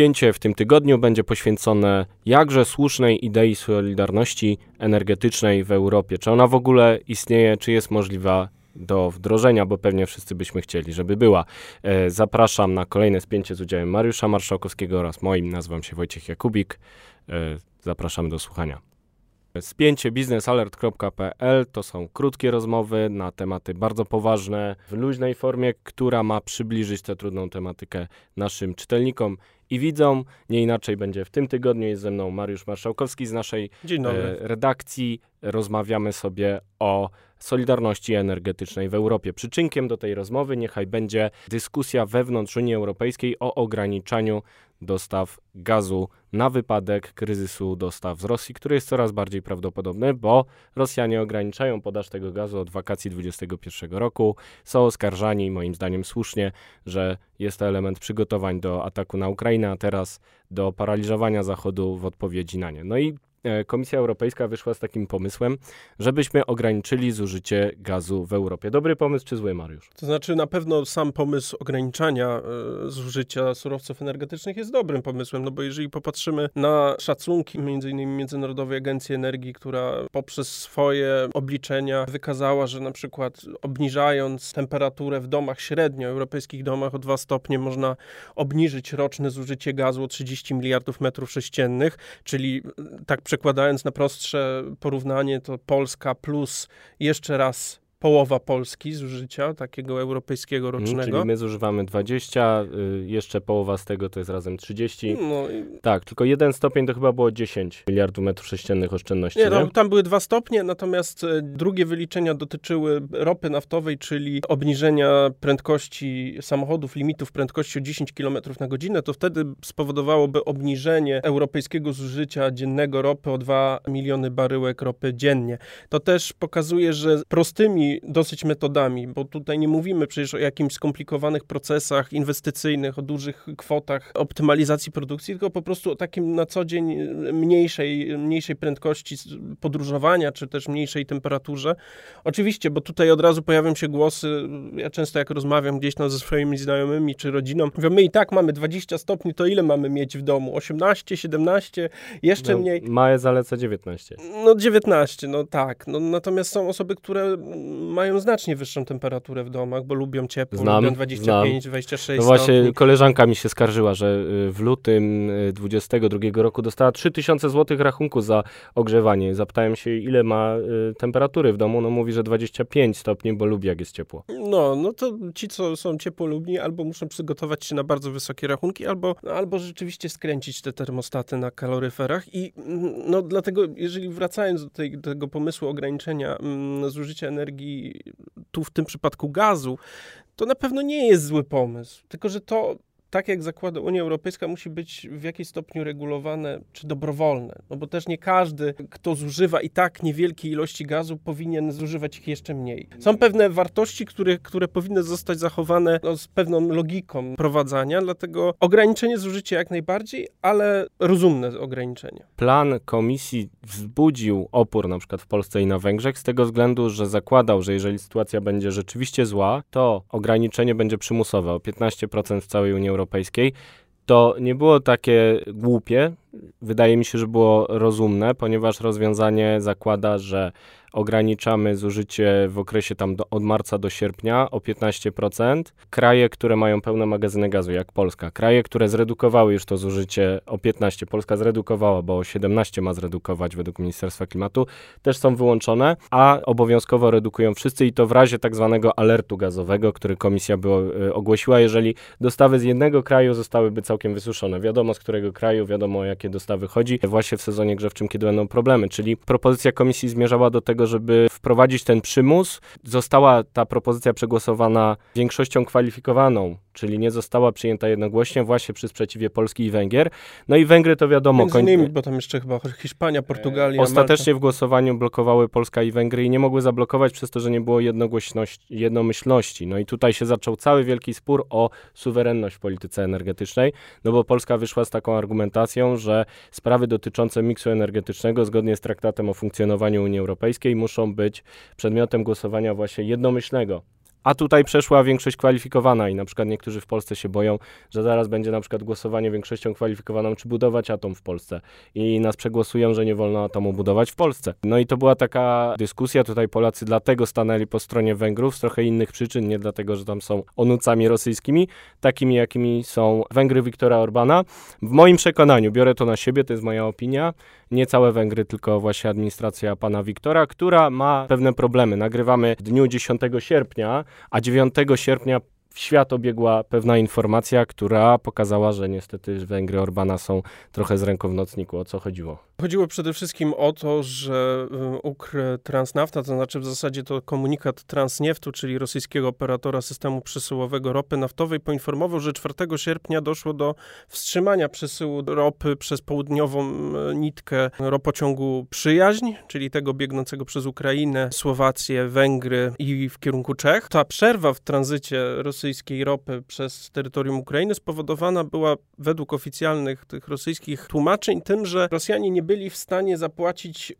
Spięcie w tym tygodniu będzie poświęcone jakże słusznej idei solidarności energetycznej w Europie. Czy ona w ogóle istnieje, czy jest możliwa do wdrożenia, bo pewnie wszyscy byśmy chcieli, żeby była. E, zapraszam na kolejne spięcie z udziałem Mariusza Marszałkowskiego oraz moim. Nazywam się Wojciech Jakubik. E, zapraszamy do słuchania. Spięcie biznesalert.pl to są krótkie rozmowy na tematy bardzo poważne w luźnej formie, która ma przybliżyć tę trudną tematykę naszym czytelnikom i widzom. Nie inaczej będzie w tym tygodniu. Jest ze mną Mariusz Marszałkowski z naszej e, redakcji. Rozmawiamy sobie o solidarności energetycznej w Europie. Przyczynkiem do tej rozmowy niechaj będzie dyskusja wewnątrz Unii Europejskiej o ograniczaniu dostaw gazu na wypadek kryzysu dostaw z Rosji, który jest coraz bardziej prawdopodobny, bo Rosjanie ograniczają podaż tego gazu od wakacji 2021 roku. Są oskarżani, moim zdaniem słusznie, że jest to element przygotowań do ataku na Ukrainę, a teraz do paraliżowania Zachodu w odpowiedzi na nie. No i Komisja Europejska wyszła z takim pomysłem, żebyśmy ograniczyli zużycie gazu w Europie. Dobry pomysł czy zły, Mariusz? To znaczy, na pewno sam pomysł ograniczania y, zużycia surowców energetycznych jest dobrym pomysłem, no bo jeżeli popatrzymy na szacunki innymi Międzynarodowej Agencji Energii, która poprzez swoje obliczenia wykazała, że na przykład obniżając temperaturę w domach średnio, europejskich domach o 2 stopnie, można obniżyć roczne zużycie gazu o 30 miliardów metrów sześciennych, czyli tak przekładając na prostsze porównanie, to Polska plus jeszcze raz połowa Polski zużycia takiego europejskiego mhm, rocznego. czyli my zużywamy 20, y, jeszcze połowa z tego to jest razem 30. No i... Tak, tylko jeden stopień to chyba było 10 miliardów metrów sześciennych oszczędności. Nie, no, tam były dwa stopnie, natomiast e, drugie wyliczenia dotyczyły ropy naftowej, czyli obniżenia prędkości samochodów, limitów prędkości o 10 km na godzinę. To wtedy spowodowałoby obniżenie europejskiego zużycia dziennego ropy o 2 miliony baryłek ropy dziennie. To też pokazuje, że prostymi dosyć metodami, bo tutaj nie mówimy przecież o jakimś skomplikowanych procesach inwestycyjnych, o dużych kwotach optymalizacji produkcji, tylko po prostu o takim na co dzień mniejszej, mniejszej prędkości podróżowania, czy też mniejszej temperaturze. Oczywiście, bo tutaj od razu pojawią się głosy, ja często jak rozmawiam gdzieś tam ze swoimi znajomymi czy rodziną, mówią, my i tak mamy 20 stopni, to ile mamy mieć w domu? 18, 17, jeszcze no, mniej. Małe zaleca 19. No 19, no tak. No, natomiast są osoby, które mają znacznie wyższą temperaturę w domach, bo lubią ciepło, znam, lubią 25, znam. 26 No właśnie stopni. koleżanka mi się skarżyła, że y, w lutym 22 y, roku dostała 3000 zł rachunku za ogrzewanie. Zapytałem się, ile ma y, temperatury w domu. No mówi, że 25 stopni, bo lubi jak jest ciepło. No, no to ci, co są ciepłolubni, albo muszą przygotować się na bardzo wysokie rachunki, albo, albo rzeczywiście skręcić te termostaty na kaloryferach i no dlatego, jeżeli wracając do tej, tego pomysłu ograniczenia mm, zużycia energii tu w tym przypadku gazu, to na pewno nie jest zły pomysł. Tylko, że to tak jak zakłada Unia Europejska, musi być w jakiś stopniu regulowane czy dobrowolne. No bo też nie każdy, kto zużywa i tak niewielkie ilości gazu, powinien zużywać ich jeszcze mniej. Są pewne wartości, które, które powinny zostać zachowane no, z pewną logiką prowadzenia, dlatego ograniczenie zużycia jak najbardziej, ale rozumne ograniczenie. Plan komisji wzbudził opór na przykład w Polsce i na Węgrzech z tego względu, że zakładał, że jeżeli sytuacja będzie rzeczywiście zła, to ograniczenie będzie przymusowe o 15% w całej Unii Europejskiej Europejskiej, to nie było takie głupie. Wydaje mi się, że było rozumne, ponieważ rozwiązanie zakłada, że ograniczamy zużycie w okresie tam do, od marca do sierpnia o 15%. Kraje, które mają pełne magazyny gazu, jak Polska, kraje, które zredukowały już to zużycie o 15%, Polska zredukowała, bo o 17% ma zredukować według Ministerstwa Klimatu, też są wyłączone, a obowiązkowo redukują wszyscy i to w razie tak zwanego alertu gazowego, który komisja by y, ogłosiła, jeżeli dostawy z jednego kraju zostałyby całkiem wysuszone. Wiadomo z którego kraju, wiadomo o jakie dostawy chodzi, właśnie w sezonie grzewczym, kiedy będą problemy, czyli propozycja komisji zmierzała do tego, żeby wprowadzić ten przymus. Została ta propozycja przegłosowana większością kwalifikowaną, czyli nie została przyjęta jednogłośnie właśnie przy sprzeciwie Polski i Węgier. No i Węgry to wiadomo... Między innymi, bo tam jeszcze chyba Hiszpania, Portugalia, Ostatecznie Malta. w głosowaniu blokowały Polska i Węgry i nie mogły zablokować przez to, że nie było jednogłośności, jednomyślności. No i tutaj się zaczął cały wielki spór o suwerenność w polityce energetycznej, no bo Polska wyszła z taką argumentacją, że sprawy dotyczące miksu energetycznego zgodnie z traktatem o funkcjonowaniu Unii Europejskiej muszą być przedmiotem głosowania właśnie jednomyślnego a tutaj przeszła większość kwalifikowana i na przykład niektórzy w Polsce się boją, że zaraz będzie na przykład głosowanie większością kwalifikowaną, czy budować atom w Polsce i nas przegłosują, że nie wolno atomu budować w Polsce. No i to była taka dyskusja, tutaj Polacy dlatego stanęli po stronie Węgrów z trochę innych przyczyn, nie dlatego, że tam są onucami rosyjskimi, takimi jakimi są Węgry Viktora Orbana. W moim przekonaniu, biorę to na siebie, to jest moja opinia, nie całe Węgry, tylko właśnie administracja pana Wiktora, która ma pewne problemy. Nagrywamy w dniu 10 sierpnia, a 9 sierpnia w świat obiegła pewna informacja, która pokazała, że niestety Węgry Orbana są trochę z ręką w nocniku. O co chodziło? Chodziło przede wszystkim o to, że y, Ukr Transnafta, to znaczy w zasadzie to komunikat Transnieftu, czyli rosyjskiego operatora systemu przesyłowego ropy naftowej, poinformował, że 4 sierpnia doszło do wstrzymania przesyłu ropy przez południową y, nitkę ropociągu Przyjaźń, czyli tego biegnącego przez Ukrainę, Słowację, Węgry i w kierunku Czech. Ta przerwa w tranzycie rosyjskiej ropy przez terytorium Ukrainy spowodowana była według oficjalnych tych rosyjskich tłumaczeń tym, że Rosjanie nie byli w stanie zapłacić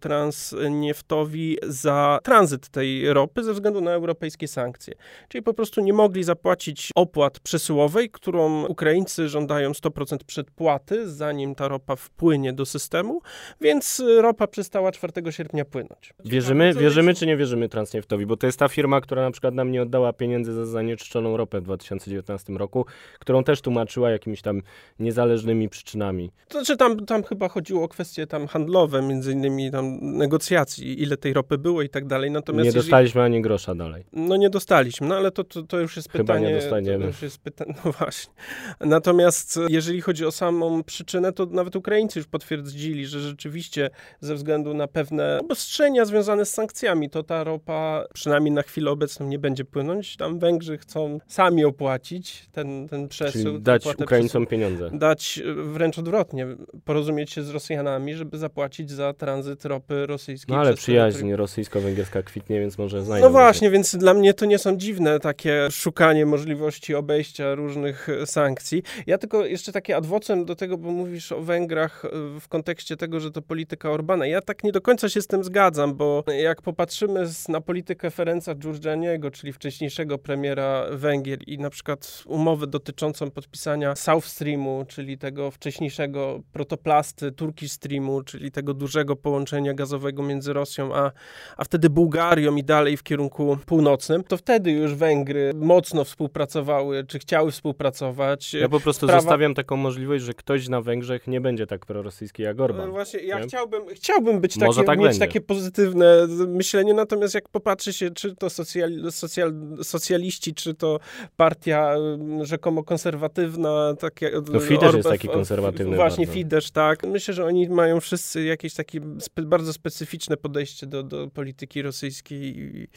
Transnieftowi za tranzyt tej ropy ze względu na europejskie sankcje. Czyli po prostu nie mogli zapłacić opłat przesyłowej, którą Ukraińcy żądają 100% przedpłaty, zanim ta ropa wpłynie do systemu, więc ropa przestała 4 sierpnia płynąć. Wierzymy, wierzymy czy nie wierzymy Transnieftowi? Bo to jest ta firma, która na przykład nam nie oddała pieniędzy za zanieczyszczoną ropę w 2019 roku, którą też tłumaczyła jakimiś tam niezależnymi przyczynami. To znaczy tam, tam chyba chodziło o kwestie tam handlowe, między innymi tam negocjacji, ile tej ropy było i tak dalej. Natomiast nie dostaliśmy jeżeli... ani grosza dalej. No nie dostaliśmy, no ale to, to, to już jest chyba pytanie. nie dostaniemy. To już jest pytanie, no właśnie. Natomiast jeżeli chodzi o samą przyczynę, to nawet Ukraińcy już potwierdzili, że rzeczywiście ze względu na pewne obostrzenia związane z sankcjami, to ta ropa przynajmniej na chwilę obecną nie będzie płynąć. Tam Węgrzy chcą sami opłacić ten, ten przesył. Czyli dać Ukraińcom pieniądze. Dać wręcz odwrotnie, porozumieć się z Rosjanami, żeby zapłacić za tranzyt ropy rosyjskiej. No ale przyjaźń rosyjsko-węgierska kwitnie, więc może znajdą. No właśnie, więc dla mnie to nie są dziwne takie szukanie możliwości obejścia różnych sankcji. Ja tylko jeszcze takie adwocem do tego, bo mówisz o Węgrach e, w kontekście tego, że to polityka Orbana. Ja tak nie do końca się z tym zgadzam, bo jak popatrzymy na politykę Ferenca Giurgianiego, czyli wcześniejszego premiera Węgier i na przykład umowę dotyczącą podpisania South Streamu, czyli tego wcześniejszego protoplasty Turkish Streamu, czyli tego dużego połączenia gazowego między Rosją a, a wtedy Bułgarią i dalej w kierunku północnym, to wtedy już Węgry mocno współpracowały, czy chciały współpracować. Ja po prostu Sprawa... zostawiam taką możliwość, że ktoś na Węgrzech nie będzie tak prorosyjski jak Orban. No właśnie, ja chciałbym, chciałbym być takie, tak mieć będzie. takie pozytywne myślenie, natomiast jak popatrzy się, czy to socjal, socjal, socjaliści, czy to partia mm, rzekomo konserwatywna, tak jak... No Fidesz Orbe, jest taki konserwatywny. Właśnie, bardzo. Fidesz, tak. Myślę, że oni mają wszyscy jakieś takie bardzo specyficzne podejście do, do polityki rosyjskiej. I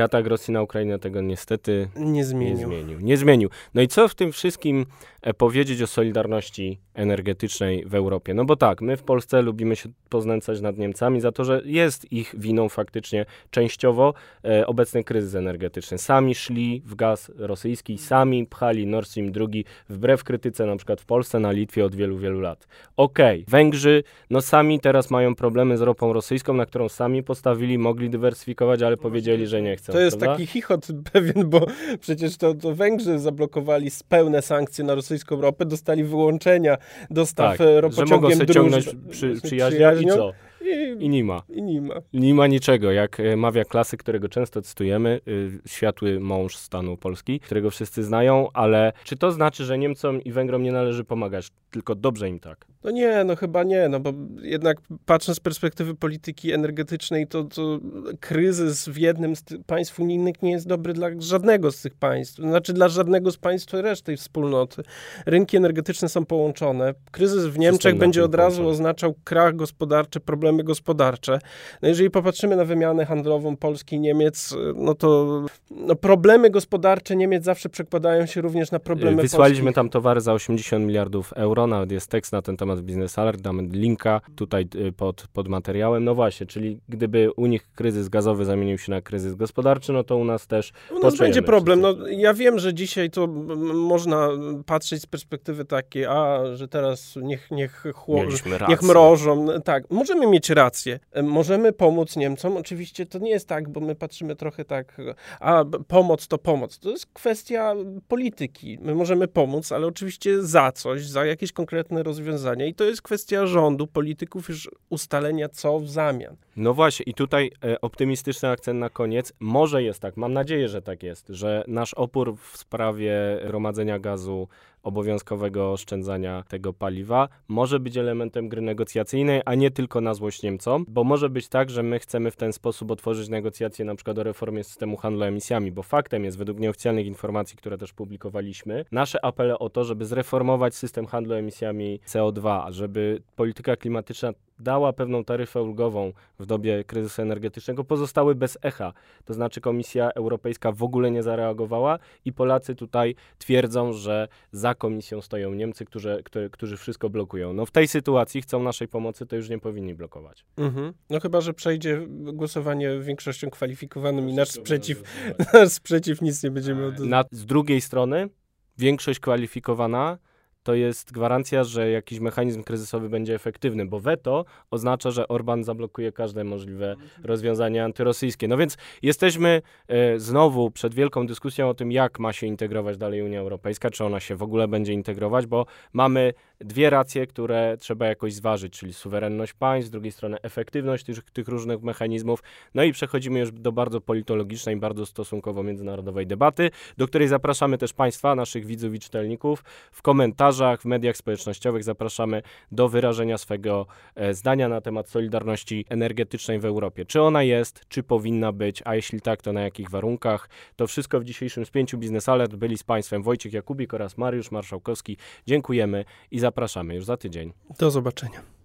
atak Rosji na Ukrainę tego niestety nie zmienił. nie zmienił. Nie zmienił. No i co w tym wszystkim e, powiedzieć o solidarności energetycznej w Europie? No bo tak, my w Polsce lubimy się poznęcać nad Niemcami za to, że jest ich winą faktycznie częściowo e, obecny kryzys energetyczny. Sami szli w gaz rosyjski, sami pchali Nord Stream 2 wbrew krytyce na przykład w Polsce, na Litwie od wielu, wielu lat. Okej, okay, Węgrzy no sami teraz mają problemy z ropą rosyjską, na którą sami postawili, mogli dywersyfikować, ale powiedzieli, że nie chcą. To jest prawda? taki chichot pewien, bo przecież to, to Węgrzy zablokowali pełne sankcje na rosyjską ropę, dostali wyłączenia dostaw tak, ropociągiem że mogą sobie ciągnąć przy, przyjaźnią i co? I, I nie ma. I nie ma. Nie ma niczego. Jak e, mawia klasyk, którego często cytujemy, y, światły mąż stanu Polski, którego wszyscy znają, ale czy to znaczy, że Niemcom i Węgrom nie należy pomagać, tylko dobrze im tak? No nie, no chyba nie, no bo jednak patrząc z perspektywy polityki energetycznej, to, to kryzys w jednym z państw unijnych nie jest dobry dla żadnego z tych państw, znaczy dla żadnego z państw reszty wspólnoty. Rynki energetyczne są połączone. Kryzys w Niemczech będzie od razu połączony. oznaczał krach gospodarczy, problemy gospodarcze. No jeżeli popatrzymy na wymianę handlową Polski i Niemiec, no to no problemy gospodarcze Niemiec zawsze przekładają się również na problemy Wysłaliśmy polskich. tam towary za 80 miliardów euro, nawet jest tekst na ten temat z Business Alert, damy linka tutaj y, pod, pod materiałem. No właśnie, czyli gdyby u nich kryzys gazowy zamienił się na kryzys gospodarczy, no to u nas też U nas będzie problem. No, ja wiem, że dzisiaj to można patrzeć z perspektywy takiej, a, że teraz niech, niech, chło, niech mrożą. Tak, możemy mieć rację. Możemy pomóc Niemcom. Oczywiście to nie jest tak, bo my patrzymy trochę tak, a pomoc to pomoc. To jest kwestia polityki. My możemy pomóc, ale oczywiście za coś, za jakieś konkretne rozwiązania i to jest kwestia rządu, polityków już ustalenia co w zamian. No właśnie i tutaj e, optymistyczny akcent na koniec. Może jest tak, mam nadzieję, że tak jest, że nasz opór w sprawie gromadzenia gazu obowiązkowego oszczędzania tego paliwa może być elementem gry negocjacyjnej, a nie tylko na złość Niemcom, bo może być tak, że my chcemy w ten sposób otworzyć negocjacje na przykład o reformie systemu handlu emisjami, bo faktem jest, według nieoficjalnych informacji, które też publikowaliśmy, nasze apele o to, żeby zreformować system handlu emisjami CO2, żeby polityka klimatyczna dała pewną taryfę ulgową w dobie kryzysu energetycznego, pozostały bez echa. To znaczy Komisja Europejska w ogóle nie zareagowała i Polacy tutaj twierdzą, że za Komisją stoją Niemcy, którzy, którzy, którzy wszystko blokują. No w tej sytuacji chcą naszej pomocy, to już nie powinni blokować. Mhm. No chyba, że przejdzie głosowanie większością kwalifikowaną i nasz sprzeciw, nasz sprzeciw nic nie będziemy oddawać. Na, z drugiej strony większość kwalifikowana to jest gwarancja, że jakiś mechanizm kryzysowy będzie efektywny, bo weto oznacza, że Orban zablokuje każde możliwe rozwiązania antyrosyjskie. No więc jesteśmy e, znowu przed wielką dyskusją o tym, jak ma się integrować dalej Unia Europejska, czy ona się w ogóle będzie integrować, bo mamy dwie racje, które trzeba jakoś zważyć, czyli suwerenność państw, z drugiej strony efektywność tych, tych różnych mechanizmów. No i przechodzimy już do bardzo politologicznej, bardzo stosunkowo międzynarodowej debaty, do której zapraszamy też Państwa, naszych widzów i czytelników w komentarzach, w mediach społecznościowych. Zapraszamy do wyrażenia swego e, zdania na temat solidarności energetycznej w Europie. Czy ona jest, czy powinna być, a jeśli tak, to na jakich warunkach? To wszystko w dzisiejszym spięciu Biznes Alert. Byli z Państwem Wojciech Jakubik oraz Mariusz Marszałkowski. Dziękujemy i zapraszamy już za tydzień. Do zobaczenia.